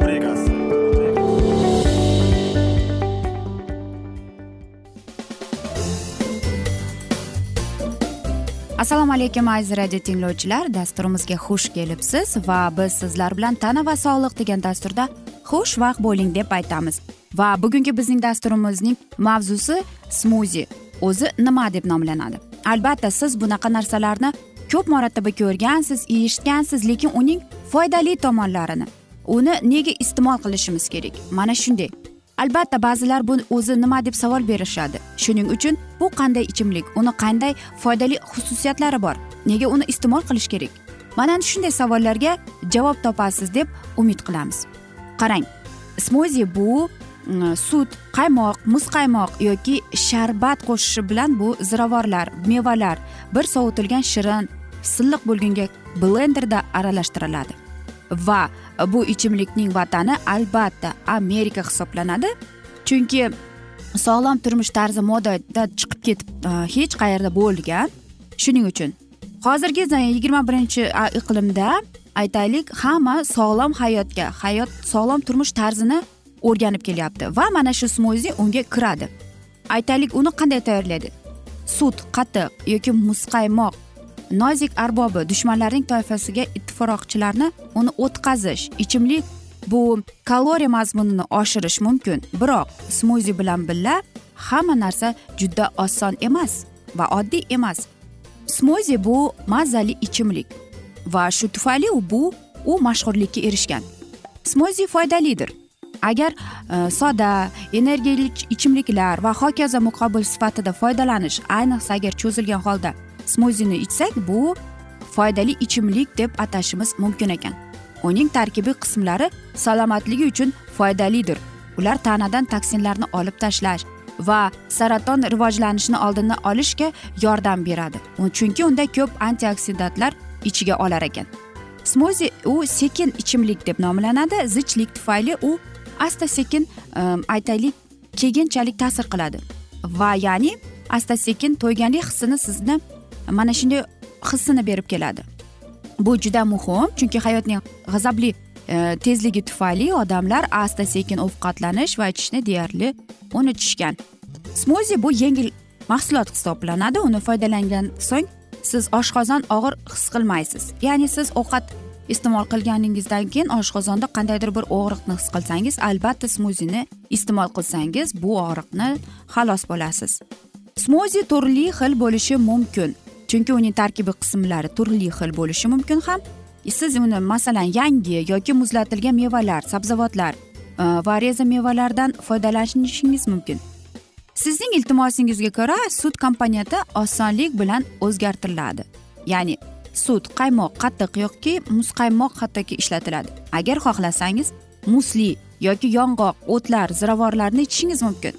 rubrikasi assalomu alaykum aziz radio tinglovchilar. Dasturimizga xush kelibsiz va biz sizlar bilan tana va sog'liq degan dasturda xushvaqt bo'ling deb aytamiz. Va bugungi bizning dasturimizning mavzusi smuzi o'zi nima deb nomlanadi? Albatta siz bunaqa narsalarni ko'p marotaba ko'rgansiz eshitgansiz lekin uning foydali tomonlarini uni nega iste'mol qilishimiz kerak? Mana shunday. Albatta ba'zilar bu o'zi nima deb savol berishadi. Shuning uchun bu qanday ichimlik uni qanday foydali xususiyatlari bor? Nega uni iste'mol qilish kerak? Mana shunday savollarga javob topasiz deb umid qilamiz. Qarang smozi bu mm, sut qaymoq muz qaymoq yoki sharbat qo'shishi bilan bu ziravorlar mevalar bir sovutilgan shirin silliq bo'lgunga blenderda aralashtiriladi. Va bu ichimlikning vatani albatta amerika hisoblanadi. Chunki sog'lom turmush tarzi modada chiqib ketib e, hech qayerda bo'lgan. Shuning uchun hozirgi yigirma birinchi iqlimda aytaylik hamma sog'lom hayotga hayot sog'lom turmush tarzini o'rganib kelyapti va mana shu smuzi unga kiradi. Aytaylik uni qanday tayyorlaydi? Sut qatiq yoki muzqaymoq? Nozik arbobi dushmanlarning toifasiga ittifoqchilarni uni o'tkazish ichimlik bu kaloriya mazmunini oshirish mumkin. Biroq smuzi bilan birga hamma narsa juda oson emas va oddiy emas. Smuzi bu mazali ichimlik va shu tufayli bu u mashhurlikka erishgan. Smuzi foydalidir. Agar e, soda energiyali ichimliklar va hokazo muqobil sifatida foydalanish ayniqsa agar cho'zilgan holda smuzini ichsak bu foydali ichimlik deb atashimiz mumkin ekan. Uning tarkibiy qismlari salomatligi uchun foydalidir. Ular tanadan toksinlarni olib tashlash va saraton rivojlanishini oldini olishga yordam beradi. Chunki unda ko'p antioksidantlar ichiga olar ekan. Smuzi u sekin ichimlik deb nomlanadi zichlik tufayli u asta sekin ehm, aytaylik keyinchalik ta'sir qiladi. Va ya'ni asta sekin to'yganlik hissini sizni mana shunday hissini berib keladi. Bu juda muhim chunki hayotning g'azabli e, tezligi tufayli odamlar asta sekin ovqatlanish va ichishni deyarli unutishgan. Smuzi bu yengil mahsulot hisoblanadi uni foydalangan so'ng siz oshqozon og'ir his qilmaysiz. Ya'ni siz ovqat iste'mol qilganingizdan keyin oshqozonda qandaydir bir og'riqni his qilsangiz albatta smuzini iste'mol qilsangiz bu og'riqni xalos bo'lasiz. Smuzi turli xil bo'lishi mumkin. Chunki uning tarkibiy qismlari turli xil bo'lishi mumkin ham. E, siz uni masalan yangi yoki muzlatilgan mevalar sabzavotlar e, va reza mevalardan foydalanishingiz mumkin. Sizning iltimosingizga ko'ra sut komponenti osonlik bilan o'zgartiriladi. Ya'ni sut qaymoq qatiq yoki muzqaymoq hattoki ishlatiladi. Agar xohlasangiz musli yoki yong'oq o'tlar ziravorlarni ichishingiz mumkin.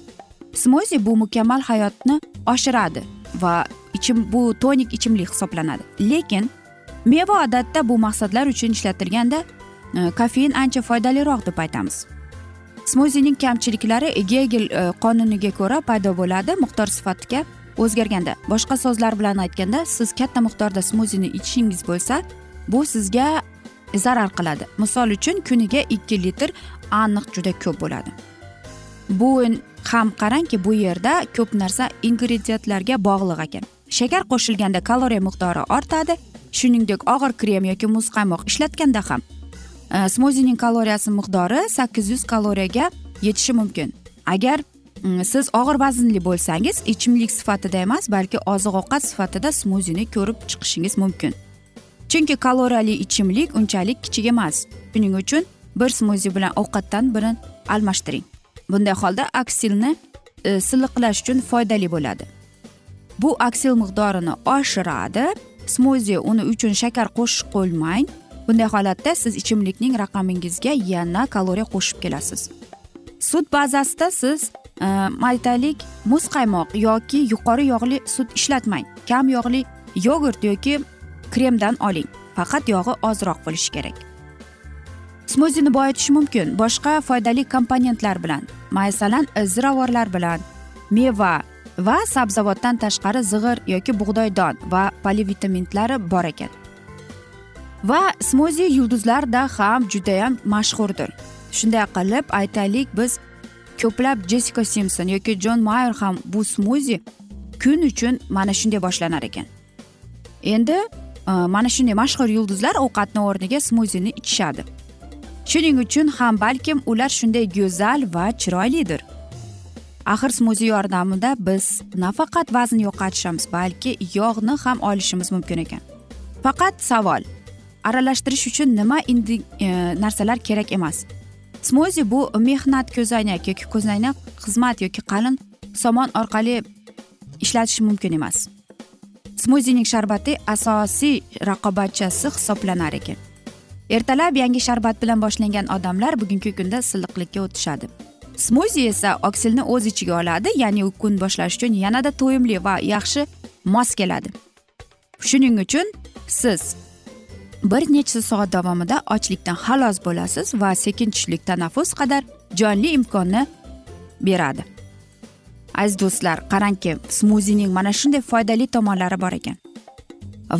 Smozi bu mukammal hayotni oshiradi va ichim bu tonik ichimlik hisoblanadi. Lekin meva odatda bu maqsadlar uchun ishlatilganda e, kofein ancha foydaliroq deb aytamiz. Smuzining kamchiliklari gegel e, qonuniga ko'ra paydo bo'ladi miqdor sifatiga o'zgarganda. Boshqa so'zlar bilan aytganda siz katta miqdorda smuzini ichishingiz bo'lsa bu sizga zarar qiladi. Misol uchun kuniga ikki litr aniq juda ko'p bo'ladi. Bu ham qarangki bu yerda ko'p narsa ingrediyentlarga bog'liq ekan. Shakar qo'shilganda kaloriya miqdori ortadi shuningdek og'ir krem yoki muzqaymoq ishlatganda ham. E, Smuzining kaloriyasi miqdori sakkiz yuz kaloriyaga yetishi mumkin. Agar siz og'ir vaznli bo'lsangiz ichimlik sifatida emas balki oziq ovqat sifatida smuzini ko'rib chiqishingiz mumkin. Chunki kaloriyali ichimlik unchalik kichik emas. Shuning uchun bir smuzi bilan ovqatdan birini almashtiring. Bunday holda aksilni e, silliqlash uchun foydali bo'ladi. Bu aksil miqdorini oshiradi. Smuzi uni uchun shakar qo'shib qo'ymang. Bunday holatda siz ichimlikning raqamingizga yana kaloriya qo'shib kelasiz. Sut bazasida siz e, maytalik muzqaymoq yoki yuqori yog'li sut ishlatmang. Kam yog'li yogurt yoki kremdan oling. Faqat yog'i ozroq bo'lishi kerak. Smuzini boyitish mumkin. Boshqa foydali komponentlar bilan masalan ziravorlar bilan meva va sabzavotdan tashqari zig'ir yoki bug'doy don va polivitaminlari bor ekan. Va smuzi yulduzlarda ham judayam mashhurdir. Shunday qilib aytaylik biz ko'plab jessika simson yoki jon mayer ham bu smuzi kun uchun mana shunday boshlanar ekan. Endi e, mana shunday mashhur yulduzlar ovqatni o'rniga smuzini ichishadi. Shuning uchun ham balkim ular shunday go'zal va chiroylidir. Axir smuzi yordamida biz nafaqat vazn yo'qotishamiz balki yog'ni ham olishimiz mumkin ekan. Faqat savol aralashtirish uchun nima indi e, narsalar kerak emas? Smuzi bu mehnat ko'zoynak yoki ko'zoynak xizmat yoki qalin somon orqali ishlatish mumkin emas. Smuzining sharbati asosiy raqobatchisi hisoblanar ekan. Ertalab yangi sharbat bilan boshlangan odamlar bugungi kunda silliqlikka o'tishadi. Smuzi esa oksilni o'z ichiga oladi ya'ni kun boshlash uchun yanada to'yimli va yaxshi mos keladi. Shuning uchun siz bir necha soat davomida ochlikdan xalos bo'lasiz va sekin tushlik tanaffus qadar jonli imkonni beradi. Aziz do'stlar qarangki smuzining mana shunday foydali tomonlari bor ekan.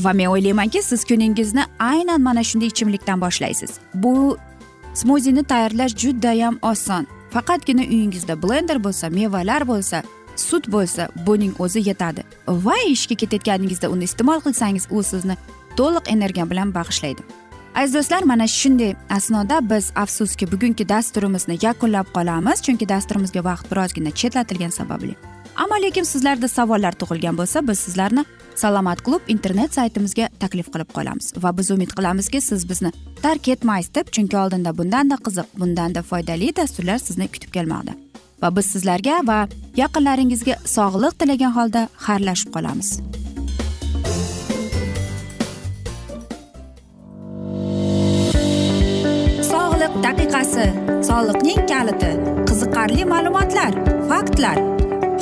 Va men o'ylaymanki siz kuningizni aynan mana shunday ichimlikdan boshlaysiz. Bu smuzini tayyorlash judayam oson. Faqatgina uyingizda blender bo'lsa mevalar bo'lsa sut bo'lsa buning o'zi yetadi. Va ishga ketayotganingizda uni iste'mol qilsangiz u sizni to'liq energiya bilan bag'ishlaydi. Aziz do'stlar mana shunday asnoda biz afsuski bugungi dasturimizni yakunlab qolamiz chunki dasturimizga vaqt birozgina chetlatilgani sababli. Ammo lekin sizlarda savollar tug'ilgan bo'lsa biz sizlarni salomat klub internet saytimizga taklif qilib qolamiz va biz umid qilamizki siz bizni tark etmaysiz deb chunki oldinda bundanda qiziq bundanda foydali dasturlar sizni kutib kelmoqda. Va biz sizlarga va yaqinlaringizga sog'lik tilagan holda xayrlashib qolamiz. Sog'liq daqiqasi soliqning kaliti qiziqarli ma'lumotlar faktlar.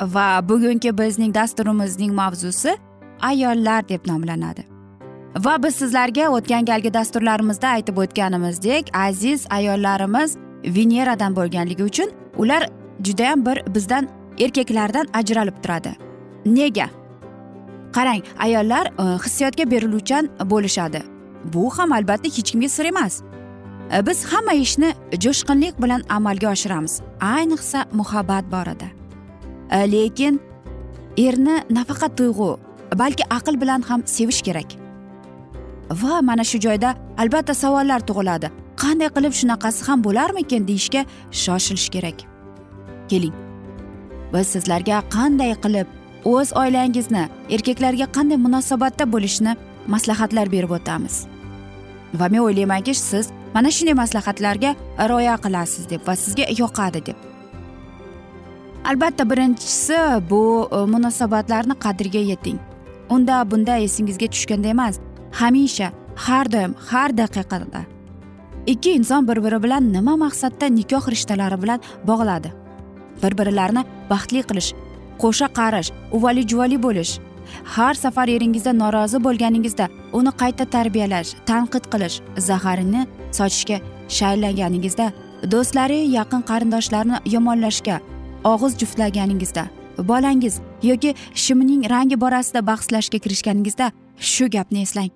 Va bugungi bizning dasturimizning mavzusi ayollar deb nomlanadi. Va biz sizlarga o'tgan galgi dasturlarimizda aytib o'tganimizdek aziz ayollarimiz veneradan bo'lganligi uchun ular judayam bir bizdan erkaklardan ajralib turadi. Nega? Qarang ayollar e, hissiyotga beriluvchan bo'lishadi. Bu ham albatta hech kimga sir emas. E, biz hamma ishni jo'shqinlik bilan amalga oshiramiz. Ayniqsa muhabbat borida. Э, lekin erni nafaqat tuyg'u balki aql bilan ham sevish kerak. Va mana shu joyda albatta savollar tug'iladi. Qanday qilib shunaqasi ham bo'larmikin deyishga shoshilish kerak. Keling. Biz sizlarga qanday qilib o'z oilangizni erkaklarga qanday munosabatda bo'lishni maslahatlar berib o'tamiz? Va men o'ylaymanki siz mana shunday maslahatlarga rioya qilasiz deb va sizga yoqadi deb. Albatta birinchisi bu e, munosabatlarni qadriga yeting. Unda bunda esingizga tushganda emas hamisha har doim har daqiqada. Ikki inson bir biri bilan nima maqsadda nikoh rishtalari bilan bog'ladi? Bir birlarini baxtli qilish qo'sha qarish uvali juvali bo'lish har safar eringizda norozi bo'lganingizda uni qayta tarbiyalash tanqid qilish zaharini sochishga shaylaganingizda do'stlari yaqin qarindoshlarni yomonlashga og'iz juftlaganingizda bolangiz yoki shimining rangi borasida bahslashga kirishganingizda shu gapni eslang.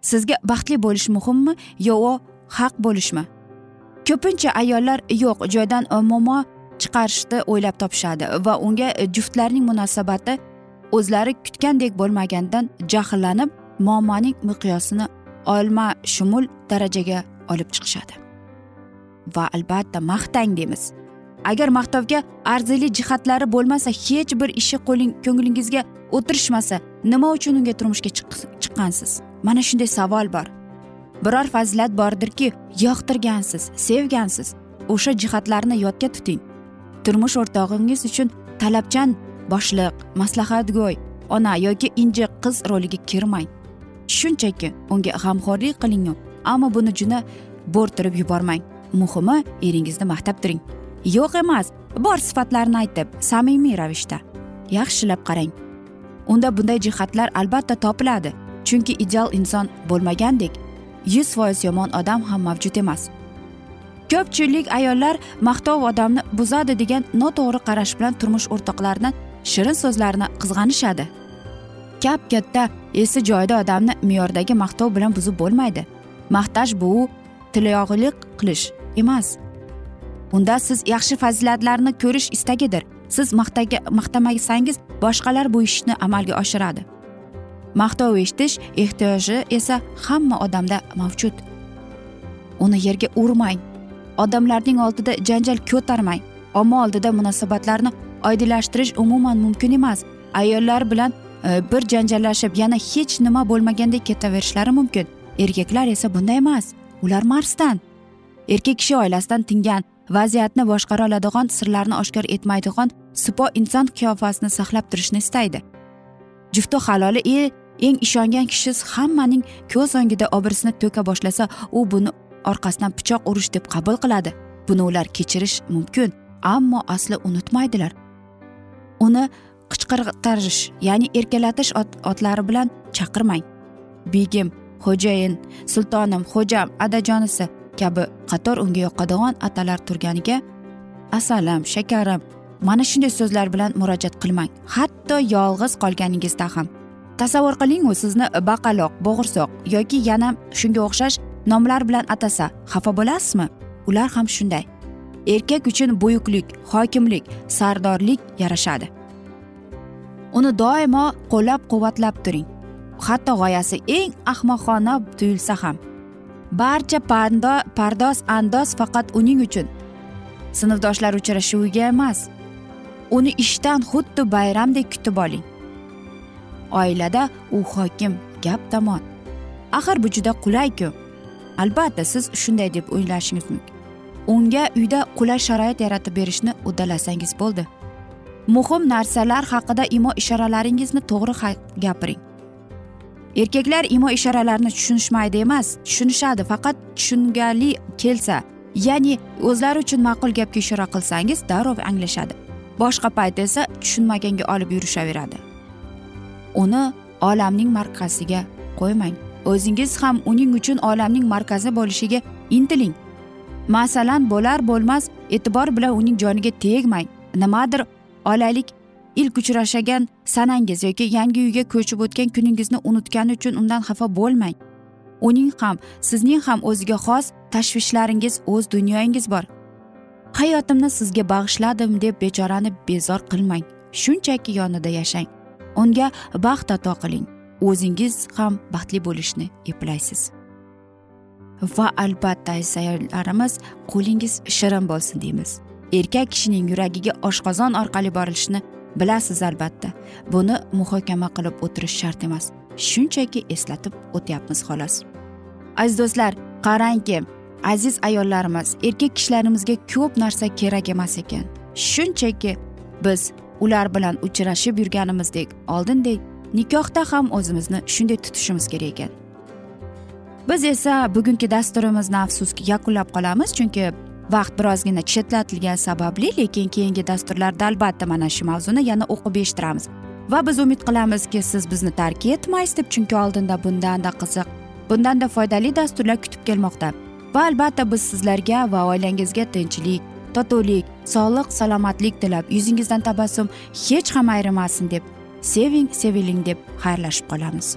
Sizga baxtli bo'lish muhimmi yo haq bo'lishmi? Ko'pincha ayollar yo'q joydan e, momo chiqarishni o'ylab topishadi va unga e, juftlarning munosabati o'zlari kutgandek bo'lmaganidan jahllanib muammoning miqyosini olma shumul darajaga olib chiqishadi. Va albatta maqtang deymiz. Agar maqtovga arzirli jihatlari bo'lmasa hech bir ishi qo'ling ko'nglingizga o'tirishmasa nima uchun unga turmushga chiqqansiz? Mana shunday savol bor. Biror fazilat bordirki yoqtirgansiz sevgansiz o'sha jihatlarni yodga tuting. Turmush o'rtog'ingiz uchun talabchan boshliq maslahatgo'y ona yoki injiq qiz roliga kirmang. Shunchaki unga g'amxo'rlik qilingu ammo buni juda bo'rttirib yubormang. Muhimi eringizni maqtab turing. Yo'q emas bor sifatlarini aytib samimiy ravishda. Yaxshilab qarang. Unda bunday jihatlar albatta topiladi chunki ideal inson bo'lmagandek yuz foiz yomon odam ham mavjud emas. Ko'pchilik ayollar maqtov odamni buzadi degan noto'g'ri qarash bilan turmush o'rtoqlaridan shirin so'zlarni qizg'anishadi. Kap katta esi joyida odamni me'yordagi maqtov bilan buzib bo'lmaydi. Maqtash bu tilyog'lik qilish emas. Bunda siz yaxshi fazilatlarni ko'rish istagidir. Siz maqtaga maqtamasangiz boshqalar bu ishni amalga oshiradi. Maqtov eshitish ehtiyoji esa hamma odamda mavjud. Uni yerga urmang. Odamlarning oldida janjal ko'tarmang. Omma oldida munosabatlarni oydinlashtirish umuman mumkin emas. Ayollar bilan e, bir janjallashib yana hech nima bo'lmagandek ketaverishlari mumkin. Erkaklar esa bunday emas. Ular marsdan. Erkak kishi oilasidan tingan vaziyatni boshqara oladigan sirlarni oshkor etmaydigan sipo inson qiyofasini saqlab turishni istaydi. Jufti haloli eng ishongan kishi hammaning ko'z o'ngida obrisini to'ka boshlasa u buni orqasidan pichoq urish deb qabul qiladi. Buni ular kechirish mumkin ammo asli unutmaydilar. Uni qichqirtirish ya'ni erkalatish otlari bilan chaqirmang. Begim xo'jayin sultonim xo'jam adajonisi kabi qator unga yoqadigan atalar turganiga asalim shakarim mana shunday so'zlar bilan murojaat qilmang. Hatto yolg'iz qolganingizda ham. Tasavvur qiling u sizni baqaloq bo'g'irsoq yoki yana shunga o'xshash nomlar bilan atasa xafa bo'lasizmi? Ular ham shunday. Erkak uchun buyuklik hokimlik sardorlik yarashadi. Uni doimo qo'llab quvvatlab turing. Hatto g'oyasi eng ahmoqona tuyulsa ham. Barcha pando pardoz andoz faqat uning uchun. Sinfdoshlar uchrashuviga emas uni ishdan xuddi bayramdek kutib oling. Oilada u hokim gap tamom. Axir bu juda qulayku. Albatta siz shunday deb o'ylashingiz mumkin. Unga uyda qulay sharoit yaratib berishni uddalasangiz bo'ldi. Muhim narsalar haqida imo ishoralaringizni to'g'ri gapiring. Erkaklar imo ishoralarini tushunishmaydi emas tushunishadi. Faqat tushungali kelsa ya'ni o'zlari uchun ma'qul gapga ishora qilsangiz darrov anglashadi. Boshqa payt esa tushunmaganga olib yurishaveradi. Uni olamning markaziga qo'ymang. O'zingiz ham uning uchun olamning markazi bo'lishiga intiling. Masalan bo'lar bo'lmas e'tibor bilan uning joniga tegmang. Nimadir olaylik ilk uchrashagan sanangiz yoki yangi uyga ko'chib o'tgan kuningizni unutgani uchun undan xafa bo'lmang. Uning ham sizning ham o'ziga xos tashvishlaringiz o'z dunyoyingiz bor. Hayotimni sizga bag'ishladim deb bechorani bezor qilmang. Shunchaki yonida yashang. Unga baxt ato qiling. O'zingiz ham baxtli bo'lishni eplaysiz. Va albatta aziz qo'lingiz shirin bo'lsin deymiz. Erkak kishining yuragiga oshqozon orqali borilishini bilasiz albatta. Buni muhokama qilib o'tirish shart emas. Shunchaki eslatib o'tyapmiz xolos. Aziz do'stlar qarangki aziz ayollarimiz erkak kishilarimizga ko'p narsa kerak emas ekan. Shunchaki biz ular bilan uchrashib yurganimizdek oldindek nikohda ham o'zimizni shunday tutishimiz kerak ekan. Biz esa bugungi dasturimizni afsuski yakunlab qolamiz chunki vaqt birozgina chetlatilgani sababli lekin keyingi dasturlarda albatta mana shu mavzuni yana o'qib eshittiramiz. Va biz umid qilamizki siz bizni tark etmaysiz deb chunki oldinda bundanda qiziq bundanda foydali dasturlar kutib kelmoqda. Va albatta biz sizlarga va oilangizga tinchlik totuvlik sog'lik salomatlik tilab yuzingizdan tabassum hech ham ayrimasin deb seving seviling deb xayrlashib qolamiz.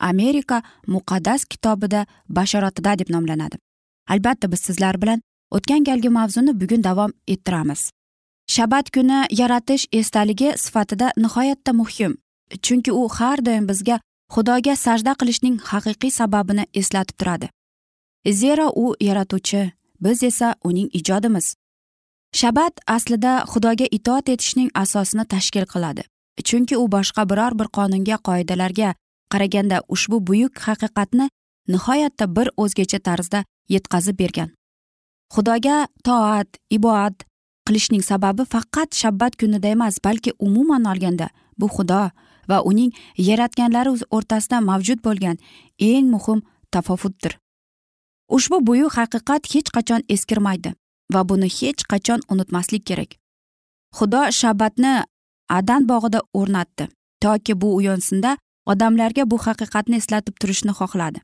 amerika muqaddas kitobida bashoratida deb nomlanadi. Albatta biz sizlar bilan o'tgan galgi mavzuni bugun davom ettiramiz. Shabat kuni yaratish esdaligi sifatida nihoyatda muhim chunki u har doim bizga xudoga sajda qilishning haqiqiy sababini eslatib turadi. Zero u yaratuvchi biz esa uning ijodimiz. Shabat aslida xudoga itoat etishning asosini tashkil qiladi chunki u boshqa biror bir qonunga qoidalarga qaraganda ushbu buyuk haqiqatni nihoyatda bir o'zgacha tarzda yetkazib bergan. Xudoga toat iboat qilishning sababi faqat shabbat kunida emas balki umuman olganda bu xudo va uning yaratganlari o'rtasida mavjud bo'lgan eng muhim tafovutdir. Ushbu buyuk haqiqat hech qachon eskirmaydi va buni hech qachon unutmaslik kerak. Xudo shabbatni adan bog'ida o'rnatdi toki bu uyonsinda odamlarga bu haqiqatni eslatib turishni xohladi.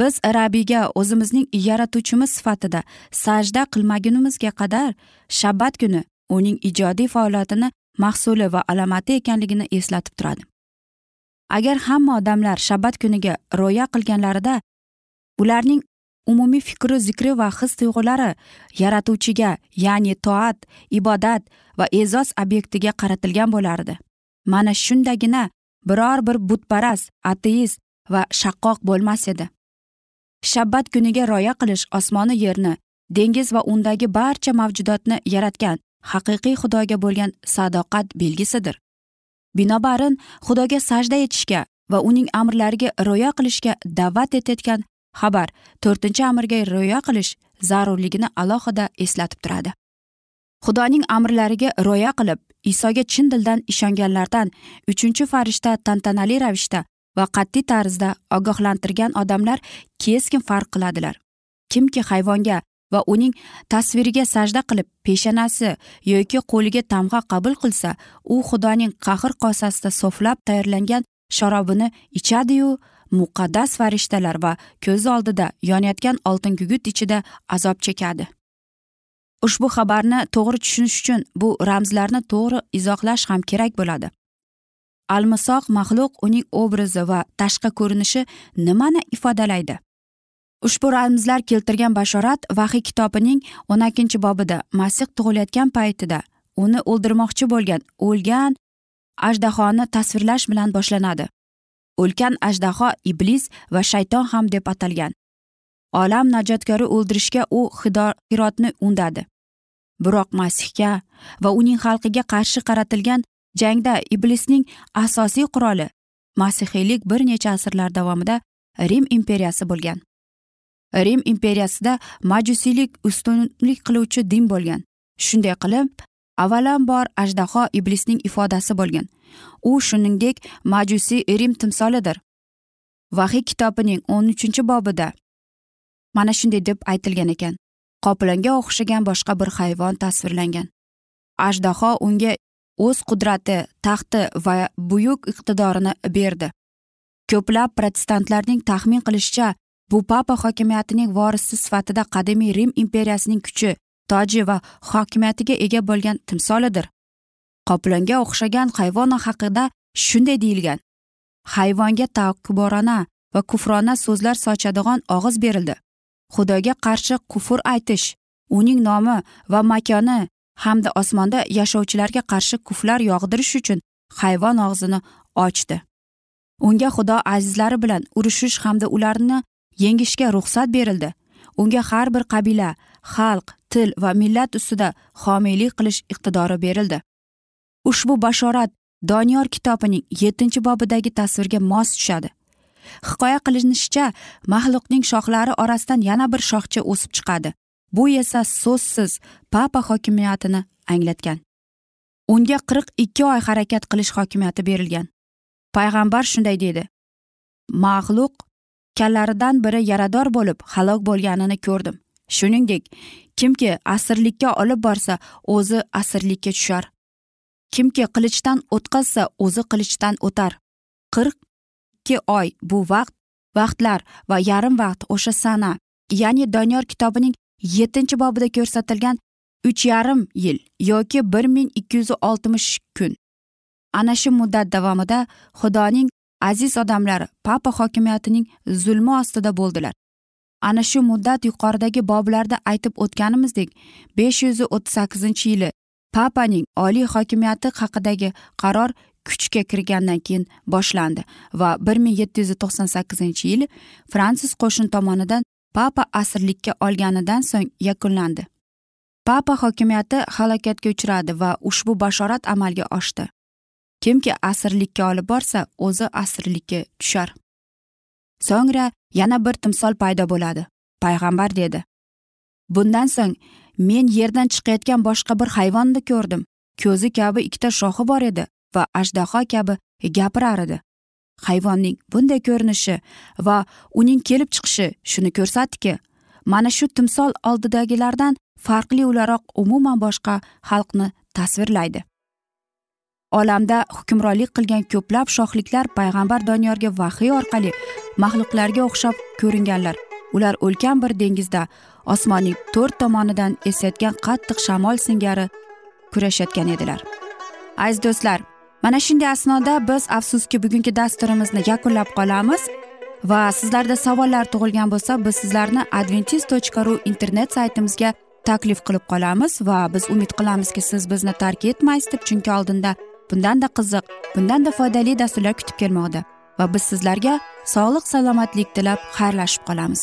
Biz rabiyga o'zimizning yaratuvchimiz sifatida sajda qilmagunimizga qadar shabbat kuni uning ijodiy faoliyatini mahsuli va alomati ekanligini eslatib turadi. Agar hamma odamlar shabbat kuniga rioya qilganlarida ularning umumiy fikri zikri va his tuyg'ulari yaratuvchiga ya'ni toat ibodat va e'zoz obyektiga qaratilgan bo'lardi. Mana shundagina biror bir butparast ateist va shaqqoq bo'lmas edi. Shabbat kuniga rioya qilish osmonu yerni dengiz va undagi barcha mavjudotni yaratgan haqiqiy xudoga bo'lgan sadoqat belgisidir. Binobarin xudoga sajda etishga va uning amrlariga rioya qilishga da'vat etayotgan xabar to'rtinchi amirga rioya qilish zarurligini alohida eslatib turadi. Xudoning amrlariga rioya qilib isoga chin dildan ishonganlardan uchinchi farishta tantanali ravishda va qat'iy tarzda ogohlantirgan odamlar keskin farq qiladilar. Kimki hayvonga va uning tasviriga sajda qilib peshanasi yoki qo'liga tamg'a qabul qilsa u xudoning qahr qosasida so'flab tayyorlangan sharobini ichadiyu muqaddas farishtalar va ko'z oldida yonayotgan oltin gugut ichida azob chekadi. Ushbu xabarni to'g'ri tushunish uchun bu ramzlarni to'g'ri izohlash ham kerak bo'ladi. Almisoq maxluq uning obrazi va tashqi ko'rinishi nimani ifodalaydi? Ushbu ramzlar keltirgan bashorat vahiy kitobining o'n ikkinchi bobida masih tug'ilayotgan paytida uni o'ldirmoqchi bo'lgan o'lgan ajdahoni tasvirlash bilan boshlanadi. Ulkan ajdaho iblis va shayton ham deb atalgan. Olam najotkori o'ldirishga u hirotni undadi. Biroq masihga va uning xalqiga qarshi qaratilgan jangda iblisning asosiy quroli masihiylik bir necha asrlar davomida rim imperiyasi bo'lgan. Rim imperiyasida majusiylik ustunlik qiluvchi din bo'lgan. Shunday qilib avvalambor ajdaho iblisning ifodasi bo'lgan. U shuningdek majusiy rim timsolidir. Vahiy kitobining o'n uchinchi bobida mana shunday deb aytilgan ekan. Qoplonga o'xshagan boshqa bir hayvon tasvirlangan. Ajdaho unga o'z qudrati taxti va buyuk iqtidorini berdi. Ko'plab protestantlarning taxmin qilishicha bu papa hokimiyatining vorisi sifatida qadimiy rim imperiyasining kuchi toji va hokimiyatiga ega bo'lgan timsolidir. Qoplonga o'xshagan hayvon haqida shunday deyilgan hayvonga takborona va kufrona so'zlar sochadigan og'iz berildi. Xudoga qarshi kufr aytish uning nomi va makoni hamda osmonda yashovchilarga qarshi kuflar yog'dirish uchun hayvon og'zini ochdi. Unga xudo azizlari bilan urushish hamda ularni yengishga ruxsat berildi. Unga har bir qabila xalq til va millat ustida homiylik qilish iqtidori berildi. Ushbu bashorat doniyor kitobining yettinchi bobidagi tasvirga mos tushadi. Hikoya qilinishicha maxluqning shoxlari orasidan yana bir shoxcha o'sib chiqadi. Bu esa so'zsiz papa hokimiyatini anglatgan. Unga qirq ikki oy harakat qilish hokimiyati berilgan. Payg'ambar shunday dedi maxluq kallaridan biri yarador bo'lib halok bo'lganini ko'rdim. Shuningdek kimki asirlikka olib borsa o'zi asirlikka tushar. Kimki qilichdan o'tkazsa o'zi qilichdan o'tar. Qirq ikki oy bu vaqt vaqtlar va yarim vaqt o'sha sana ya'ni doniyor kitobining yettinchi bobida ko'rsatilgan uch yarim yil yoki bir ming ikki yuz oltmish kun. Ana shu muddat davomida xudoning aziz odamlari papa hokimiyatining zulmi ostida bo'ldilar. Ana shu muddat yuqoridagi boblarda aytib o'tganimizdek besh yuz o'ttiz sakkizinchi yili papaning oliy hokimiyati haqidagi qaror kuchga kirgandan keyin boshlandi va bir ming yetti yuz to'qson sakkizinchi yil fransuz qo'shin tomonidan papa asirlikka olganidan so'ng yakunlandi. Papa hokimiyati halokatga uchradi va ushbu bashorat amalga oshdi. Kimki asirlikka olib borsa o'zi asirlikka tushar. So'ngra yana bir timsol paydo bo'ladi. Payg'ambar dedi. Bundan so'ng men yerdan chiqayotgan boshqa bir hayvonni ko'rdim. Ko'zi kabi ikkita shoxi bor edi. Va ajdaho kabi gapirar edi hayvonning bunday ko'rinishi va uning kelib chiqishi shuni ko'rsatdiki mana shu timsol oldidagilardan farqli o'laroq umuman boshqa xalqni tasvirlaydi. Olamda hukmronlik qilgan ko'plab shohliklar payg'ambar doniyorga vahiy orqali maxluqlarga o'xshab ko'ringanlar. Ular ulkan bir dengizda osmonning to'rt tomonidan esayotgan qattiq shamol singari kurashayotgan edilar. Aziz do'stlar mana shunday asnoda biz afsuski bugungi dasturimizni yakunlab qolamiz va sizlarda savollar tug'ilgan bo'lsa biz sizlarni adventis tochka ru internet saytimizga taklif qilib qolamiz va biz umid qilamizki siz bizni tark etmaysiz deb chunki oldinda bundanda qiziq bundanda foydali dasturlar kutib kelmoqda va biz sizlarga sog'lik salomatlik tilab xayrlashib qolamiz.